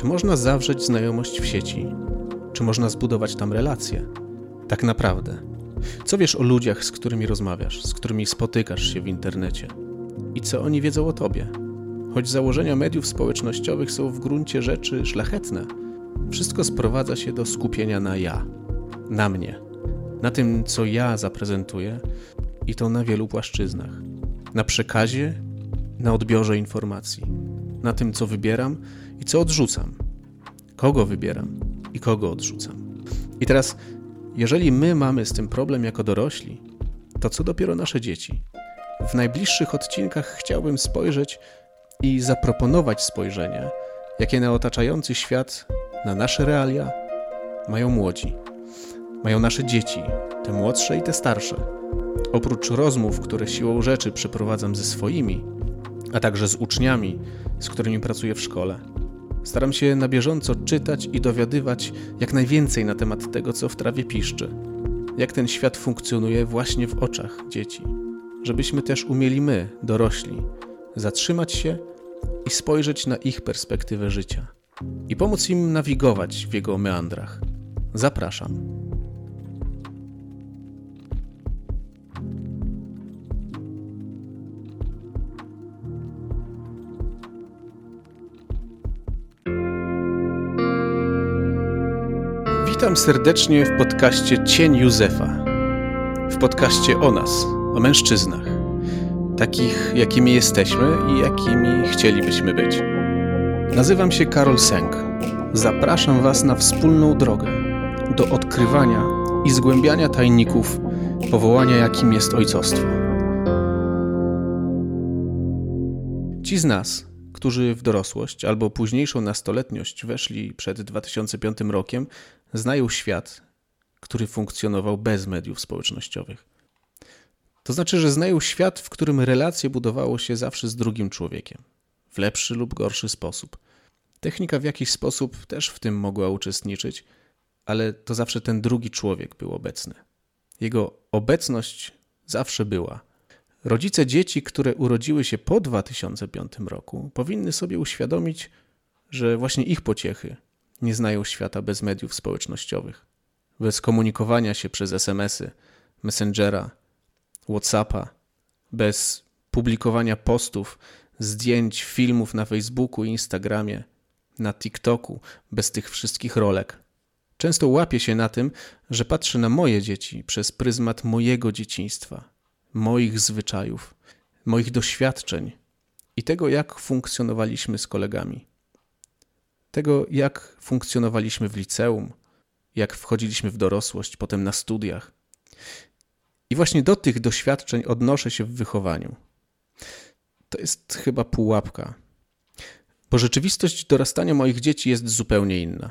Czy można zawrzeć znajomość w sieci? Czy można zbudować tam relacje? Tak naprawdę. Co wiesz o ludziach, z którymi rozmawiasz, z którymi spotykasz się w internecie? I co oni wiedzą o tobie? Choć założenia mediów społecznościowych są w gruncie rzeczy szlachetne, wszystko sprowadza się do skupienia na ja, na mnie, na tym, co ja zaprezentuję i to na wielu płaszczyznach. Na przekazie, na odbiorze informacji, na tym, co wybieram i co odrzucam, kogo wybieram i kogo odrzucam. I teraz, jeżeli my mamy z tym problem jako dorośli, to co dopiero nasze dzieci? W najbliższych odcinkach chciałbym spojrzeć i zaproponować spojrzenie, jakie na otaczający świat, na nasze realia mają młodzi. Mają nasze dzieci, te młodsze i te starsze. Oprócz rozmów, które siłą rzeczy przeprowadzam ze swoimi, a także z uczniami, z którymi pracuję w szkole, staram się na bieżąco czytać i dowiadywać jak najwięcej na temat tego, co w trawie piszczy. Jak ten świat funkcjonuje właśnie w oczach dzieci. Żebyśmy też umieli my, dorośli, zatrzymać się i spojrzeć na ich perspektywę życia i pomóc im nawigować w jego meandrach. Zapraszam. Witam serdecznie w podcaście Cień Józefa. W podcaście o nas, o mężczyznach, takich jakimi jesteśmy i jakimi chcielibyśmy być. Nazywam się Karol Sęk. Zapraszam Was na wspólną drogę do odkrywania i zgłębiania tajników powołania, jakim jest ojcostwo. Ci z nas, którzy w dorosłość albo późniejszą nastoletniość weszli przed 2005 rokiem, znają świat, który funkcjonował bez mediów społecznościowych. To znaczy, że znają świat, w którym relacje budowało się zawsze z drugim człowiekiem, w lepszy lub gorszy sposób. Technika w jakiś sposób też w tym mogła uczestniczyć, ale to zawsze ten drugi człowiek był obecny. Jego obecność zawsze była. Rodzice dzieci, które urodziły się po 2005 roku, powinny sobie uświadomić, że właśnie ich pociechy nie znają świata bez mediów społecznościowych, bez komunikowania się przez SMS-y, Messengera, WhatsAppa, bez publikowania postów, zdjęć, filmów na Facebooku i Instagramie, na TikToku, bez tych wszystkich rolek. Często łapię się na tym, że patrzę na moje dzieci przez pryzmat mojego dzieciństwa, moich zwyczajów, moich doświadczeń i tego, jak funkcjonowaliśmy z kolegami tego, jak funkcjonowaliśmy w liceum, jak wchodziliśmy w dorosłość, potem na studiach. I właśnie do tych doświadczeń odnoszę się w wychowaniu. To jest chyba pułapka, bo rzeczywistość dorastania moich dzieci jest zupełnie inna.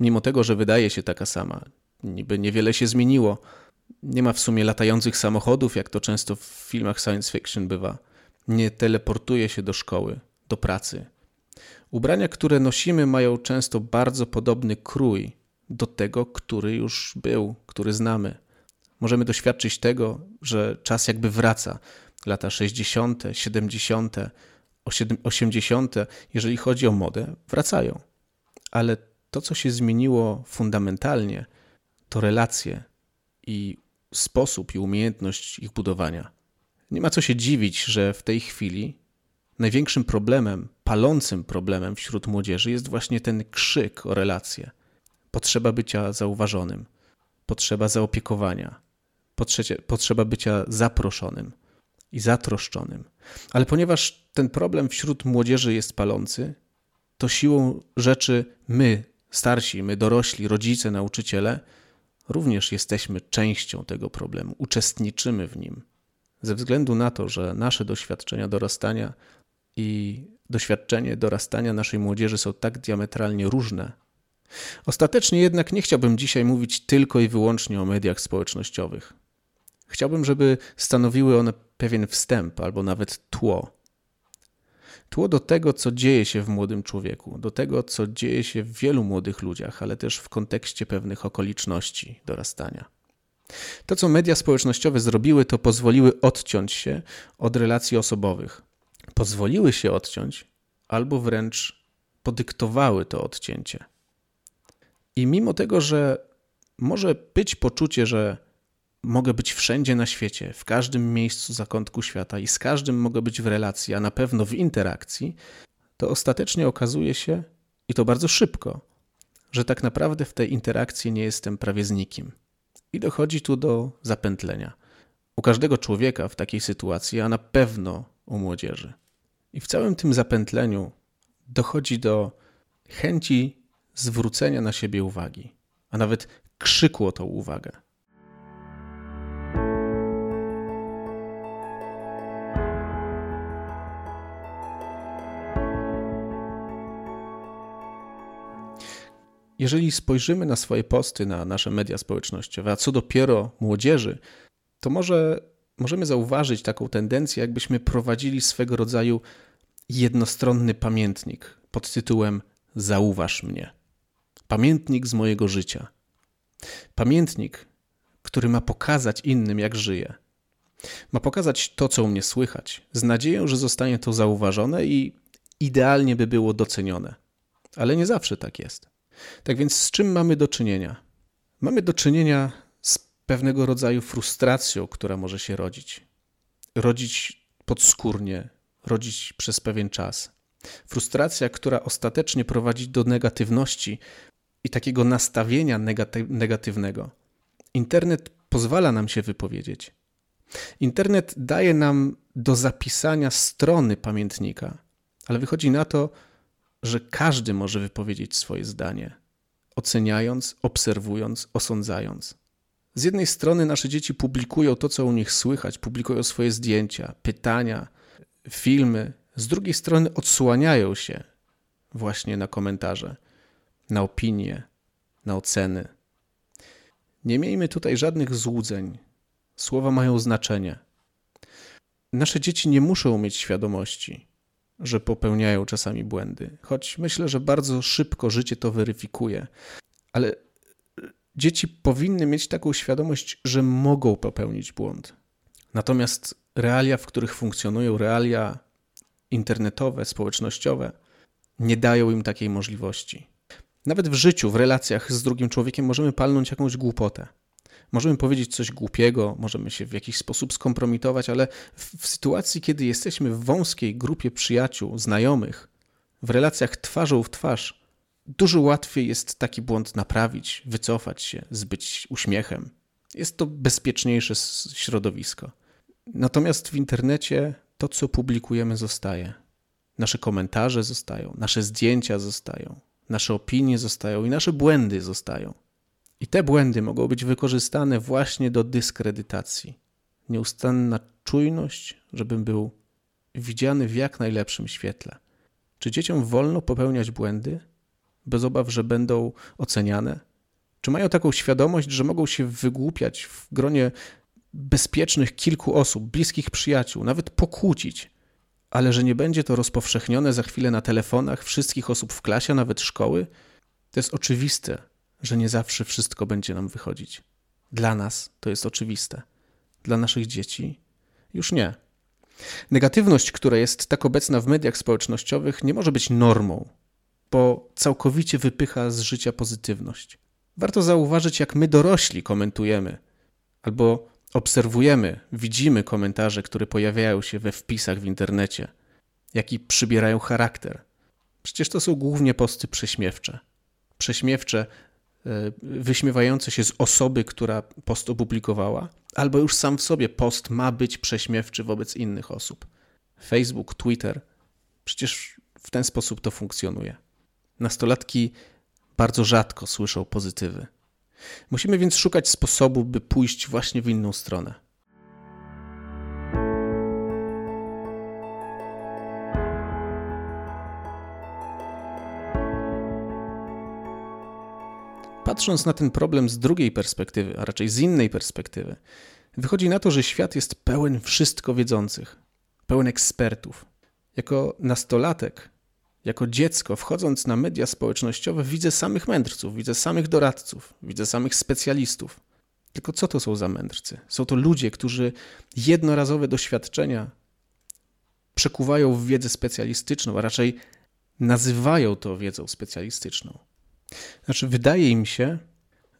Mimo tego, że wydaje się taka sama, niby niewiele się zmieniło. Nie ma w sumie latających samochodów, jak to często w filmach science fiction bywa. Nie teleportuje się do szkoły, do pracy, Ubrania, które nosimy, mają często bardzo podobny krój do tego, który już był, który znamy. Możemy doświadczyć tego, że czas jakby wraca. Lata 60., 70., 80., jeżeli chodzi o modę, wracają. Ale to, co się zmieniło fundamentalnie, to relacje i sposób i umiejętność ich budowania. Nie ma co się dziwić, że w tej chwili największym problemem, palącym problemem wśród młodzieży jest właśnie ten krzyk o relacje. Potrzeba bycia zauważonym, potrzeba zaopiekowania, potrzeba bycia zaproszonym i zatroszczonym. Ale ponieważ ten problem wśród młodzieży jest palący, to siłą rzeczy my, starsi, my dorośli, rodzice, nauczyciele, również jesteśmy częścią tego problemu, uczestniczymy w nim. Ze względu na to, że nasze doświadczenia dorastania i doświadczenie dorastania naszej młodzieży są tak diametralnie różne. Ostatecznie jednak nie chciałbym dzisiaj mówić tylko i wyłącznie o mediach społecznościowych. Chciałbym, żeby stanowiły one pewien wstęp albo nawet tło. Tło do tego, co dzieje się w młodym człowieku, do tego, co dzieje się w wielu młodych ludziach, ale też w kontekście pewnych okoliczności dorastania. To, co media społecznościowe zrobiły, to pozwoliły odciąć się od relacji osobowych, pozwoliły się odciąć, albo wręcz podyktowały to odcięcie. I mimo tego, że może być poczucie, że mogę być wszędzie na świecie, w każdym miejscu zakątku świata i z każdym mogę być w relacji, a na pewno w interakcji, to ostatecznie okazuje się, i to bardzo szybko, że tak naprawdę w tej interakcji nie jestem prawie z nikim. I dochodzi tu do zapętlenia. U każdego człowieka w takiej sytuacji, a na pewno u młodzieży. I w całym tym zapętleniu dochodzi do chęci zwrócenia na siebie uwagi, a nawet krzyku o tą uwagę. Jeżeli spojrzymy na swoje posty, na nasze media społecznościowe, a co dopiero młodzieży, to może możemy zauważyć taką tendencję, jakbyśmy prowadzili swego rodzaju jednostronny pamiętnik pod tytułem Zauważ mnie. Pamiętnik z mojego życia. Pamiętnik, który ma pokazać innym, jak żyję. Ma pokazać to, co u mnie słychać, z nadzieją, że zostanie to zauważone i idealnie by było docenione. Ale nie zawsze tak jest. Tak więc z czym mamy do czynienia? Mamy do czynienia pewnego rodzaju frustracją, która może się rodzić. Rodzić podskórnie, rodzić przez pewien czas. Frustracja, która ostatecznie prowadzi do negatywności i takiego nastawienia negaty negatywnego. Internet pozwala nam się wypowiedzieć. Internet daje nam do zapisania strony pamiętnika, ale wychodzi na to, że każdy może wypowiedzieć swoje zdanie, oceniając, obserwując, osądzając. Z jednej strony nasze dzieci publikują to, co u nich słychać, publikują swoje zdjęcia, pytania, filmy, z drugiej strony odsłaniają się właśnie na komentarze, na opinie, na oceny. Nie miejmy tutaj żadnych złudzeń. Słowa mają znaczenie. Nasze dzieci nie muszą mieć świadomości, że popełniają czasami błędy, choć myślę, że bardzo szybko życie to weryfikuje. Ale dzieci powinny mieć taką świadomość, że mogą popełnić błąd. Natomiast realia, w których funkcjonują, realia internetowe, społecznościowe, nie dają im takiej możliwości. Nawet w życiu, w relacjach z drugim człowiekiem możemy palnąć jakąś głupotę. Możemy powiedzieć coś głupiego, możemy się w jakiś sposób skompromitować, ale w, sytuacji, kiedy jesteśmy w wąskiej grupie przyjaciół, znajomych, w relacjach twarzą w twarz, dużo łatwiej jest taki błąd naprawić, wycofać się, zbyć uśmiechem. Jest to bezpieczniejsze środowisko. Natomiast w internecie to, co publikujemy, zostaje. Nasze komentarze zostają, nasze zdjęcia zostają, nasze opinie zostają i nasze błędy zostają. I te błędy mogą być wykorzystane właśnie do dyskredytacji. Nieustanna czujność, żebym był widziany w jak najlepszym świetle. Czy dzieciom wolno popełniać błędy, bez obaw, że będą oceniane? Czy mają taką świadomość, że mogą się wygłupiać w gronie bezpiecznych kilku osób, bliskich przyjaciół, nawet pokłócić, ale że nie będzie to rozpowszechnione za chwilę na telefonach wszystkich osób w klasie, nawet szkoły? To jest oczywiste, że nie zawsze wszystko będzie nam wychodzić. Dla nas to jest oczywiste. Dla naszych dzieci już nie. Negatywność, która jest tak obecna w mediach społecznościowych, nie może być normą, bo całkowicie wypycha z życia pozytywność. Warto zauważyć, jak my dorośli komentujemy, albo obserwujemy, widzimy komentarze, które pojawiają się we wpisach w internecie, jaki przybierają charakter. Przecież to są głównie posty prześmiewcze. Prześmiewcze E, wyśmiewające się z osoby, która post opublikowała, albo już sam w sobie post ma być prześmiewczy wobec innych osób. Facebook, Twitter, przecież w ten sposób to funkcjonuje. Nastolatki bardzo rzadko słyszą pozytywy. Musimy więc szukać sposobu, by pójść właśnie w inną stronę. Patrząc na ten problem z drugiej perspektywy, a raczej z innej perspektywy, wychodzi na to, że świat jest pełen wszystko wiedzących, pełen ekspertów. Jako nastolatek, jako dziecko, wchodząc na media społecznościowe, widzę samych mędrców, widzę samych doradców, widzę samych specjalistów. Tylko co to są za mędrcy? Są to ludzie, którzy jednorazowe doświadczenia przekuwają w wiedzę specjalistyczną, a raczej nazywają to wiedzą specjalistyczną. Znaczy, wydaje im się,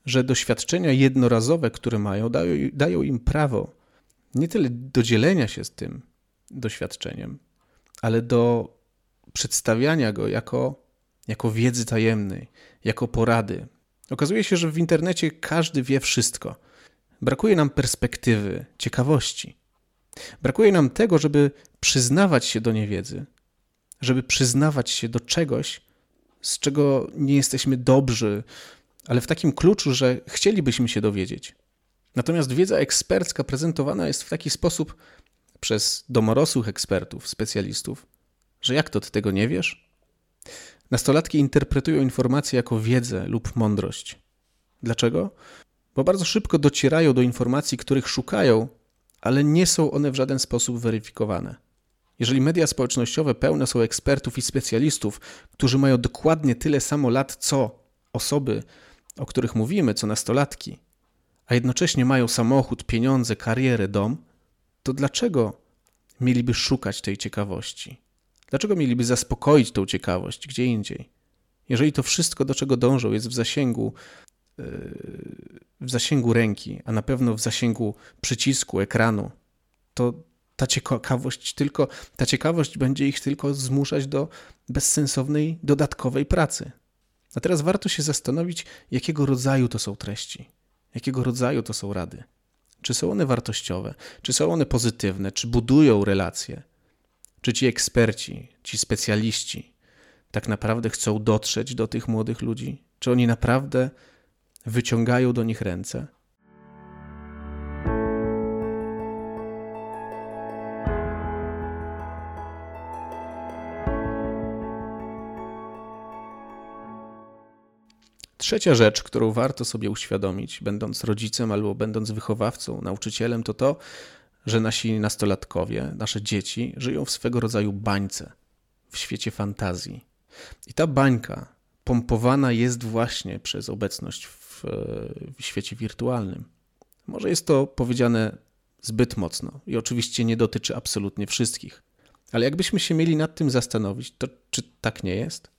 że doświadczenia jednorazowe, które mają, dają, dają im prawo nie tyle do dzielenia się z tym doświadczeniem, ale do przedstawiania go jako, jako wiedzy tajemnej, jako porady. Okazuje się, że w internecie każdy wie wszystko. Brakuje nam perspektywy, ciekawości. Brakuje nam tego, żeby przyznawać się do niewiedzy, żeby przyznawać się do czegoś, z czego nie jesteśmy dobrzy, ale w takim kluczu, że chcielibyśmy się dowiedzieć. Natomiast wiedza ekspercka prezentowana jest w taki sposób przez domorosłych ekspertów, specjalistów, że jak to ty tego nie wiesz? Nastolatki interpretują informacje jako wiedzę lub mądrość. Dlaczego? Bo bardzo szybko docierają do informacji, których szukają, ale nie są one w żaden sposób weryfikowane. Jeżeli media społecznościowe pełne są ekspertów i specjalistów, którzy mają dokładnie tyle samo lat co osoby, o których mówimy, co nastolatki, a jednocześnie mają samochód, pieniądze, karierę, dom, to dlaczego mieliby szukać tej ciekawości? Dlaczego mieliby zaspokoić tą ciekawość gdzie indziej? Jeżeli to wszystko, do czego dążą, jest w zasięgu, yy, w zasięgu ręki, a na pewno w zasięgu przycisku, ekranu, to ta ciekawość tylko, ta ciekawość będzie ich tylko zmuszać do bezsensownej dodatkowej pracy. A teraz warto się zastanowić, jakiego rodzaju to są treści, jakiego rodzaju to są rady. Czy są one wartościowe, czy są one pozytywne, czy budują relacje, czy ci eksperci, ci specjaliści tak naprawdę chcą dotrzeć do tych młodych ludzi, czy oni naprawdę wyciągają do nich ręce. Trzecia rzecz, którą warto sobie uświadomić, będąc rodzicem albo będąc wychowawcą, nauczycielem, to to, że nasi nastolatkowie, nasze dzieci żyją w swego rodzaju bańce, w świecie fantazji. I ta bańka pompowana jest właśnie przez obecność w, w świecie wirtualnym. Może jest to powiedziane zbyt mocno i oczywiście nie dotyczy absolutnie wszystkich. Ale jakbyśmy się mieli nad tym zastanowić, to czy tak nie jest?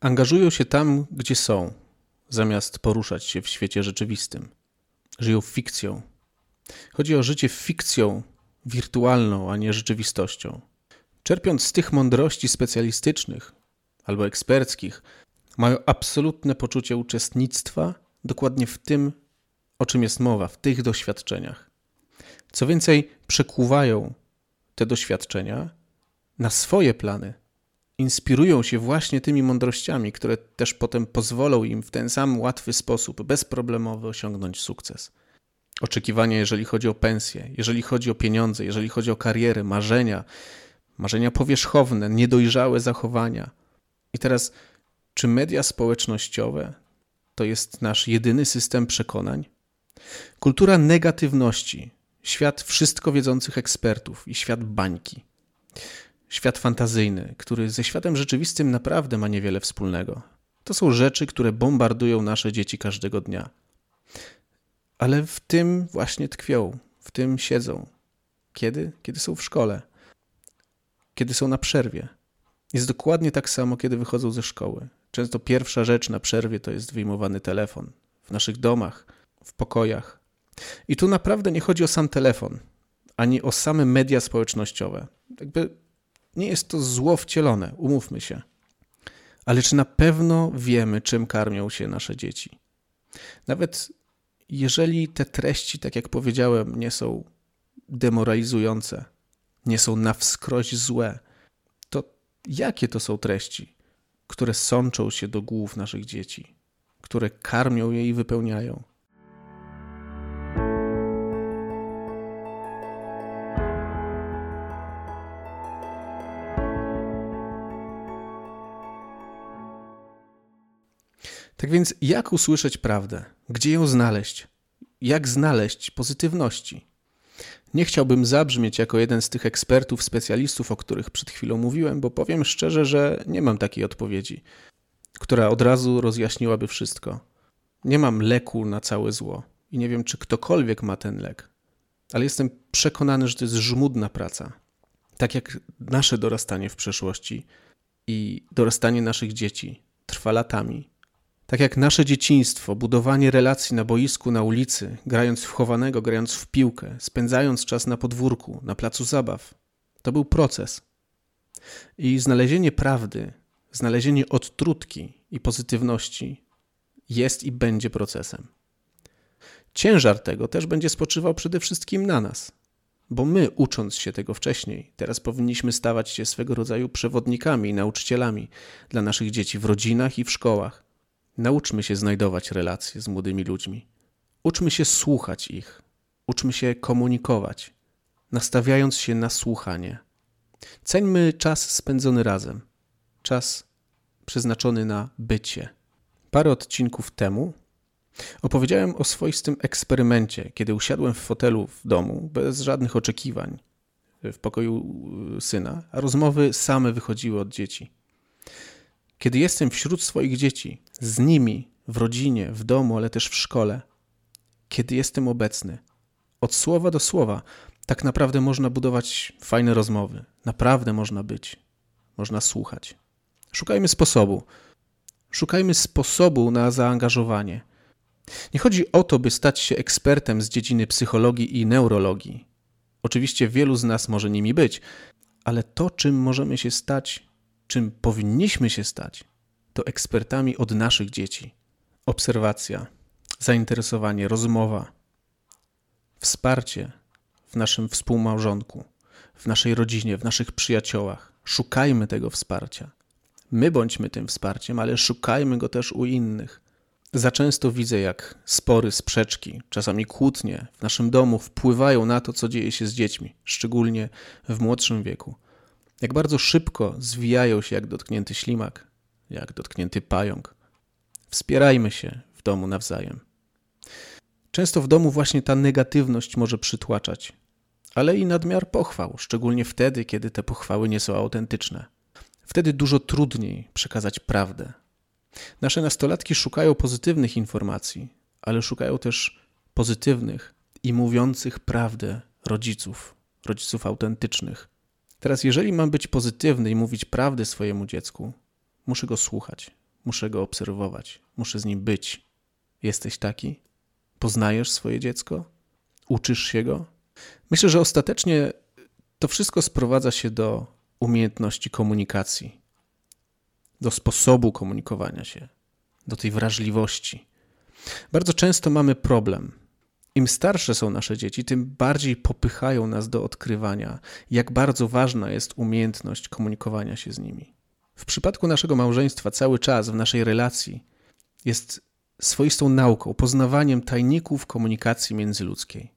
Angażują się tam, gdzie są, zamiast poruszać się w świecie rzeczywistym. Żyją fikcją. Chodzi o życie fikcją wirtualną, a nie rzeczywistością. Czerpiąc z tych mądrości specjalistycznych albo eksperckich, mają absolutne poczucie uczestnictwa dokładnie w tym, o czym jest mowa, w tych doświadczeniach. Co więcej, przekuwają te doświadczenia na swoje plany, inspirują się właśnie tymi mądrościami, które też potem pozwolą im w ten sam łatwy sposób, bezproblemowy osiągnąć sukces. Oczekiwania, jeżeli chodzi o pensję, jeżeli chodzi o pieniądze, jeżeli chodzi o karierę, marzenia, marzenia powierzchowne, niedojrzałe zachowania. I teraz, czy media społecznościowe to jest nasz jedyny system przekonań? Kultura negatywności, świat wszystko wiedzących ekspertów i świat bańki świat fantazyjny, który ze światem rzeczywistym naprawdę ma niewiele wspólnego. To są rzeczy, które bombardują nasze dzieci każdego dnia. Ale w tym właśnie tkwią, w tym siedzą. Kiedy? Kiedy są w szkole, kiedy są na przerwie. Jest dokładnie tak samo, kiedy wychodzą ze szkoły. Często pierwsza rzecz na przerwie to jest wyjmowany telefon w naszych domach, w pokojach. I tu naprawdę nie chodzi o sam telefon, ani o same media społecznościowe. Jakby nie jest to zło wcielone, umówmy się. Ale czy na pewno wiemy, czym karmią się nasze dzieci? Nawet jeżeli te treści, tak jak powiedziałem, nie są demoralizujące, nie są na wskroś złe, to jakie to są treści, które sączą się do głów naszych dzieci, które karmią je i wypełniają? Tak więc, jak usłyszeć prawdę? Gdzie ją znaleźć? Jak znaleźć pozytywności? Nie chciałbym zabrzmieć jako jeden z tych ekspertów, specjalistów, o których przed chwilą mówiłem, bo powiem szczerze, że nie mam takiej odpowiedzi, która od razu rozjaśniłaby wszystko. Nie mam leku na całe zło i nie wiem, czy ktokolwiek ma ten lek, ale jestem przekonany, że to jest żmudna praca. Tak jak nasze dorastanie w przeszłości i dorastanie naszych dzieci trwa latami. Tak jak nasze dzieciństwo, budowanie relacji na boisku, na ulicy, grając w chowanego, grając w piłkę, spędzając czas na podwórku, na placu zabaw, to był proces. I znalezienie prawdy, znalezienie odtrutki i pozytywności jest i będzie procesem. Ciężar tego też będzie spoczywał przede wszystkim na nas, bo my, ucząc się tego wcześniej, teraz powinniśmy stawać się swego rodzaju przewodnikami i nauczycielami dla naszych dzieci w rodzinach i w szkołach. Nauczmy się znajdować relacje z młodymi ludźmi. Uczmy się słuchać ich. Uczmy się komunikować, nastawiając się na słuchanie. Ceńmy czas spędzony razem, czas przeznaczony na bycie. Parę odcinków temu opowiedziałem o swoistym eksperymencie, kiedy usiadłem w fotelu w domu bez żadnych oczekiwań w pokoju syna, a rozmowy same wychodziły od dzieci. Kiedy jestem wśród swoich dzieci, z nimi, w rodzinie, w domu, ale też w szkole, kiedy jestem obecny, od słowa do słowa, tak naprawdę można budować fajne rozmowy. Naprawdę można być, można słuchać. Szukajmy sposobu. Szukajmy sposobu na zaangażowanie. Nie chodzi o to, by stać się ekspertem z dziedziny psychologii i neurologii. Oczywiście wielu z nas może nimi być, ale to, czym możemy się stać, czym powinniśmy się stać, to ekspertami od naszych dzieci. Obserwacja, zainteresowanie, rozmowa, wsparcie w naszym współmałżonku, w naszej rodzinie, w naszych przyjaciołach. Szukajmy tego wsparcia. My bądźmy tym wsparciem, ale szukajmy go też u innych. Za często widzę, jak spory, sprzeczki, czasami kłótnie w naszym domu wpływają na to, co dzieje się z dziećmi, szczególnie w młodszym wieku. Jak bardzo szybko zwijają się jak dotknięty ślimak, jak dotknięty pająk. Wspierajmy się w domu nawzajem. Często w domu właśnie ta negatywność może przytłaczać, ale i nadmiar pochwał, szczególnie wtedy, kiedy te pochwały nie są autentyczne. Wtedy dużo trudniej przekazać prawdę. Nasze nastolatki szukają pozytywnych informacji, ale szukają też pozytywnych i mówiących prawdę rodziców, rodziców autentycznych. Teraz, jeżeli mam być pozytywny i mówić prawdę swojemu dziecku, muszę go słuchać, muszę go obserwować, muszę z nim być. Jesteś taki? Poznajesz swoje dziecko? Uczysz się go? Myślę, że ostatecznie to wszystko sprowadza się do umiejętności komunikacji, do sposobu komunikowania się, do tej wrażliwości. Bardzo często mamy problem. Im starsze są nasze dzieci, tym bardziej popychają nas do odkrywania, jak bardzo ważna jest umiejętność komunikowania się z nimi. W przypadku naszego małżeństwa cały czas w naszej relacji jest swoistą nauką, poznawaniem tajników komunikacji międzyludzkiej.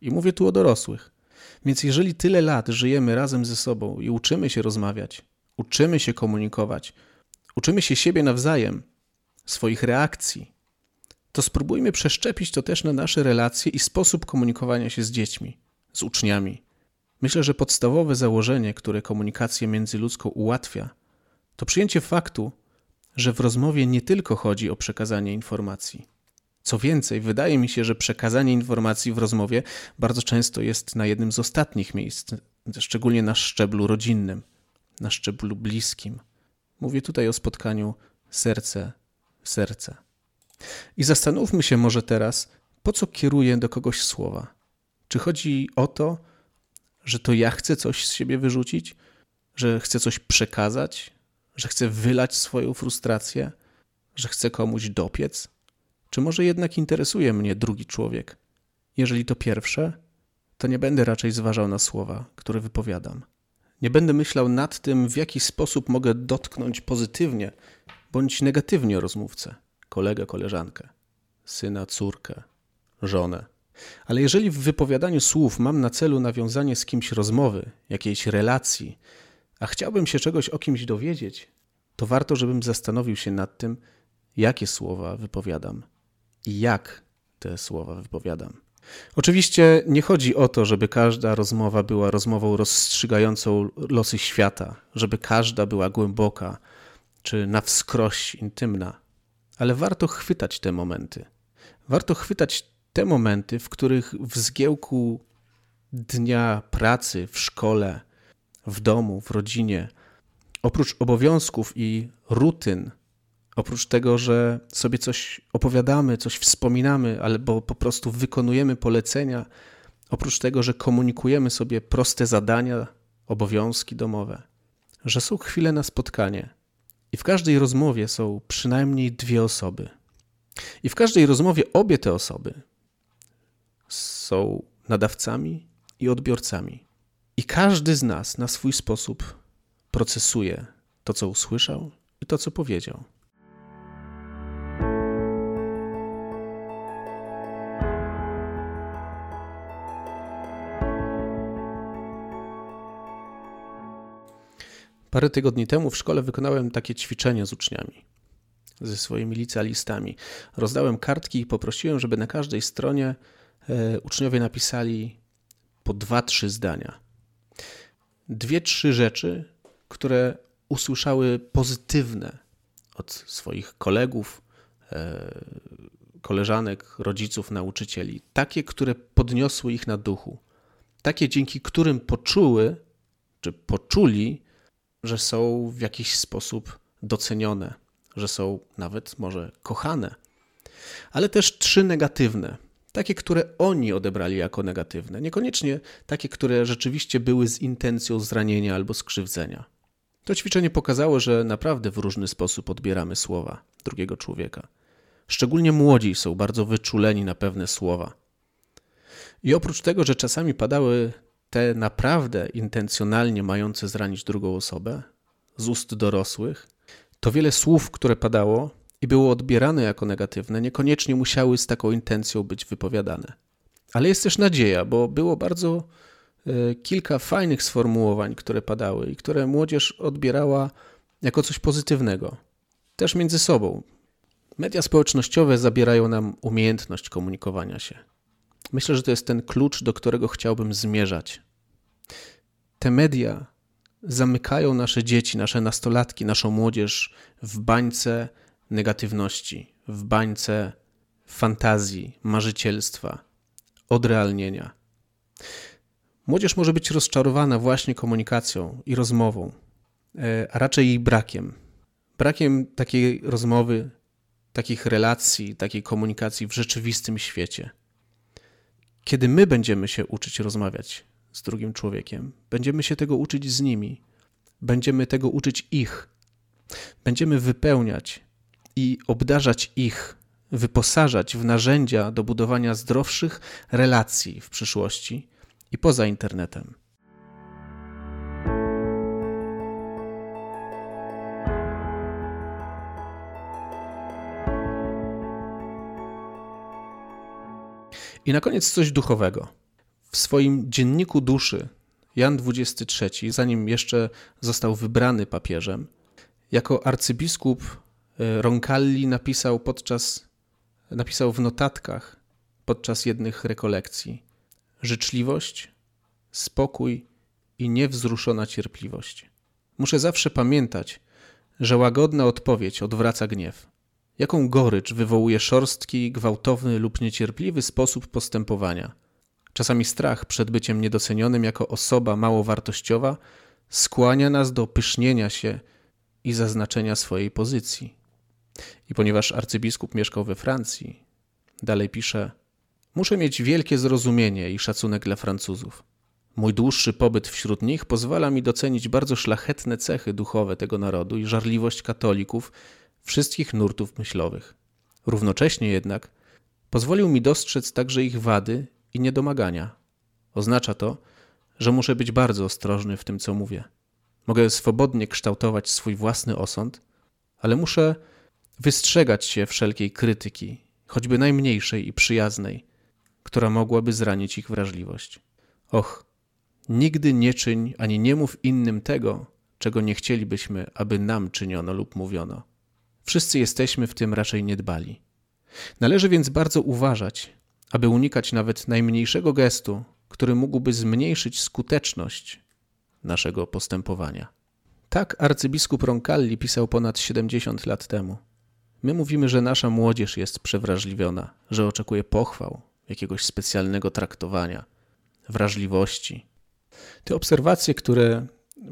I mówię tu o dorosłych. Więc jeżeli tyle lat żyjemy razem ze sobą i uczymy się rozmawiać, uczymy się komunikować, uczymy się siebie nawzajem, swoich reakcji, to spróbujmy przeszczepić to też na nasze relacje i sposób komunikowania się z dziećmi, z uczniami. Myślę, że podstawowe założenie, które komunikację międzyludzką ułatwia, to przyjęcie faktu, że w rozmowie nie tylko chodzi o przekazanie informacji. Co więcej, wydaje mi się, że przekazanie informacji w rozmowie bardzo często jest na jednym z ostatnich miejsc, szczególnie na szczeblu rodzinnym, na szczeblu bliskim. Mówię tutaj o spotkaniu serce w serce. I zastanówmy się może teraz, po co kieruję do kogoś słowa. Czy chodzi o to, że to ja chcę coś z siebie wyrzucić, że chcę coś przekazać, że chcę wylać swoją frustrację, że chcę komuś dopiec? Czy może jednak interesuje mnie drugi człowiek? Jeżeli to pierwsze, to nie będę raczej zważał na słowa, które wypowiadam. Nie będę myślał nad tym, w jaki sposób mogę dotknąć pozytywnie bądź negatywnie rozmówcę, kolegę, koleżankę, syna, córkę, żonę. Ale jeżeli w wypowiadaniu słów mam na celu nawiązanie z kimś rozmowy, jakiejś relacji, a chciałbym się czegoś o kimś dowiedzieć, to warto, żebym zastanowił się nad tym, jakie słowa wypowiadam i jak te słowa wypowiadam. Oczywiście nie chodzi o to, żeby każda rozmowa była rozmową rozstrzygającą losy świata, żeby każda była głęboka czy na wskroś intymna, ale warto chwytać te momenty. Warto chwytać te momenty, w których w zgiełku dnia pracy, w szkole, w domu, w rodzinie Oprócz obowiązków i rutyn, oprócz tego, że sobie coś opowiadamy, coś wspominamy, albo po prostu wykonujemy polecenia, oprócz tego, że komunikujemy sobie proste zadania, obowiązki domowe, że są chwile na spotkanie i w każdej rozmowie są przynajmniej dwie osoby. I w każdej rozmowie obie te osoby są nadawcami i odbiorcami. I każdy z nas na swój sposób procesuje to, co usłyszał i to, co powiedział. Parę tygodni temu w szkole wykonałem takie ćwiczenie z uczniami, ze swoimi licealistami. Rozdałem kartki i poprosiłem, żeby na każdej stronie e, uczniowie napisali po dwa, trzy zdania. Dwie, trzy rzeczy, które usłyszały pozytywne od swoich kolegów, e, koleżanek, rodziców, nauczycieli. Takie, które podniosły ich na duchu. Takie, dzięki którym poczuły, czy poczuli, że są w jakiś sposób docenione, że są nawet może kochane. Ale też trzy negatywne, takie, które oni odebrali jako negatywne, niekoniecznie takie, które rzeczywiście były z intencją zranienia albo skrzywdzenia. To ćwiczenie pokazało, że naprawdę w różny sposób odbieramy słowa drugiego człowieka. Szczególnie młodzi są bardzo wyczuleni na pewne słowa. I oprócz tego, że czasami padały te naprawdę intencjonalnie mające zranić drugą osobę z ust dorosłych, to wiele słów, które padało i było odbierane jako negatywne, niekoniecznie musiały z taką intencją być wypowiadane. Ale jest też nadzieja, bo było bardzo e, kilka fajnych sformułowań, które padały i które młodzież odbierała jako coś pozytywnego. Też między sobą. Media społecznościowe zabierają nam umiejętność komunikowania się. Myślę, że to jest ten klucz, do którego chciałbym zmierzać. Te media zamykają nasze dzieci, nasze nastolatki, naszą młodzież w bańce negatywności, w bańce fantazji, marzycielstwa, odrealnienia. Młodzież może być rozczarowana właśnie komunikacją i rozmową, e, a raczej jej brakiem. Brakiem takiej rozmowy, takich relacji, takiej komunikacji w rzeczywistym świecie. Kiedy my będziemy się uczyć rozmawiać z drugim człowiekiem, będziemy się tego uczyć z nimi, będziemy tego uczyć ich, będziemy wypełniać i obdarzać ich, wyposażać w narzędzia do budowania zdrowszych relacji w przyszłości i poza internetem. I na koniec coś duchowego. W swoim dzienniku duszy Jan XXIII, zanim jeszcze został wybrany papieżem, jako arcybiskup Roncalli napisał podczas napisał w notatkach podczas jednych rekolekcji życzliwość, spokój i niewzruszona cierpliwość. Muszę zawsze pamiętać, że łagodna odpowiedź odwraca gniew. Jaką gorycz wywołuje szorstki, gwałtowny lub niecierpliwy sposób postępowania. Czasami strach przed byciem niedocenionym jako osoba mało wartościowa skłania nas do pysznienia się i zaznaczenia swojej pozycji. I ponieważ arcybiskup mieszkał we Francji, dalej pisze: Muszę mieć wielkie zrozumienie i szacunek dla Francuzów. Mój dłuższy pobyt wśród nich pozwala mi docenić bardzo szlachetne cechy duchowe tego narodu i żarliwość katolików wszystkich nurtów myślowych. Równocześnie jednak pozwolił mi dostrzec także ich wady i niedomagania. Oznacza to, że muszę być bardzo ostrożny w tym, co mówię. Mogę swobodnie kształtować swój własny osąd, ale muszę wystrzegać się wszelkiej krytyki, choćby najmniejszej i przyjaznej, która mogłaby zranić ich wrażliwość. Och, nigdy nie czyń ani nie mów innym tego, czego nie chcielibyśmy, aby nam czyniono lub mówiono. Wszyscy jesteśmy w tym raczej niedbali. Należy więc bardzo uważać, aby unikać nawet najmniejszego gestu, który mógłby zmniejszyć skuteczność naszego postępowania. Tak arcybiskup Roncalli pisał ponad 70 lat temu. My mówimy, że nasza młodzież jest przewrażliwiona, że oczekuje pochwał, jakiegoś specjalnego traktowania, wrażliwości. Te obserwacje, które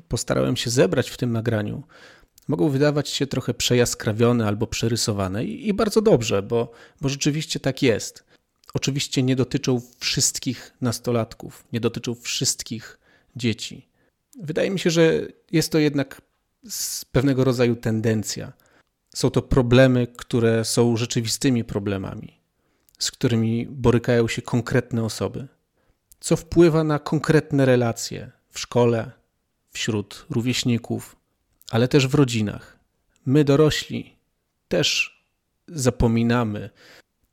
postarałem się zebrać w tym nagraniu, mogą wydawać się trochę przejaskrawione albo przerysowane i, bardzo dobrze, bo, bo rzeczywiście tak jest. Oczywiście nie dotyczą wszystkich nastolatków, nie dotyczą wszystkich dzieci. Wydaje mi się, że jest to jednak pewnego rodzaju tendencja. Są to problemy, które są rzeczywistymi problemami, z którymi borykają się konkretne osoby, co wpływa na konkretne relacje w szkole, wśród rówieśników, ale też w rodzinach. My, dorośli, też zapominamy,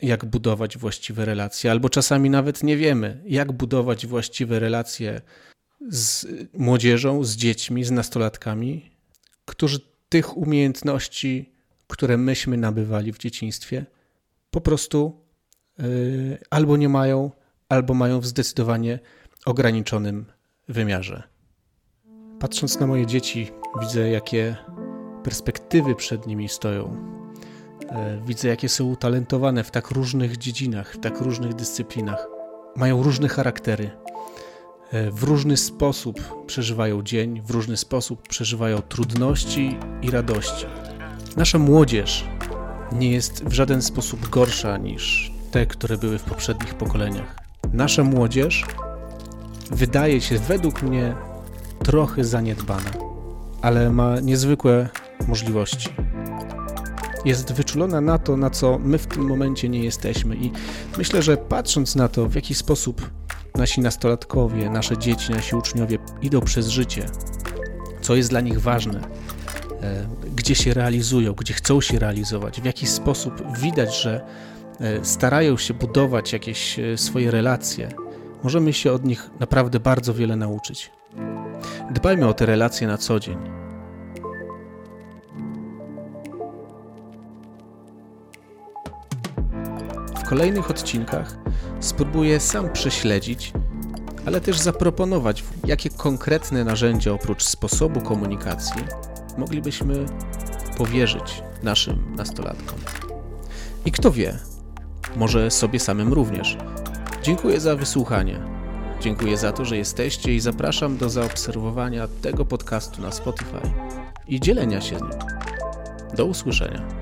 jak budować właściwe relacje, albo czasami nawet nie wiemy, jak budować właściwe relacje z młodzieżą, z dziećmi, z nastolatkami, którzy tych umiejętności, które myśmy nabywali w dzieciństwie, po prostu yy, albo nie mają, albo mają w zdecydowanie ograniczonym wymiarze. Patrząc na moje dzieci, widzę, jakie perspektywy przed nimi stoją. E, widzę, jakie są utalentowane w tak różnych dziedzinach, w tak różnych dyscyplinach. Mają różne charaktery. E, w różny sposób przeżywają dzień, w różny sposób przeżywają trudności i radości. Nasza młodzież nie jest w żaden sposób gorsza niż te, które były w poprzednich pokoleniach. Nasza młodzież wydaje się, według mnie, trochę zaniedbana, ale ma niezwykłe możliwości. Jest wyczulona na to, na co my w tym momencie nie jesteśmy, i myślę, że patrząc na to, w jaki sposób nasi nastolatkowie, nasze dzieci, nasi uczniowie idą przez życie, co jest dla nich ważne, gdzie się realizują, gdzie chcą się realizować, w jaki sposób widać, że e, starają się budować jakieś e, swoje relacje, możemy się od nich naprawdę bardzo wiele nauczyć. Dbajmy o te relacje na co dzień. W kolejnych odcinkach spróbuję sam prześledzić, ale też zaproponować, jakie konkretne narzędzia oprócz sposobu komunikacji moglibyśmy powierzyć naszym nastolatkom. I kto wie, może sobie samym również. Dziękuję za wysłuchanie. Dziękuję za to, że jesteście i zapraszam do zaobserwowania tego podcastu na Spotify i dzielenia się nim. Do usłyszenia.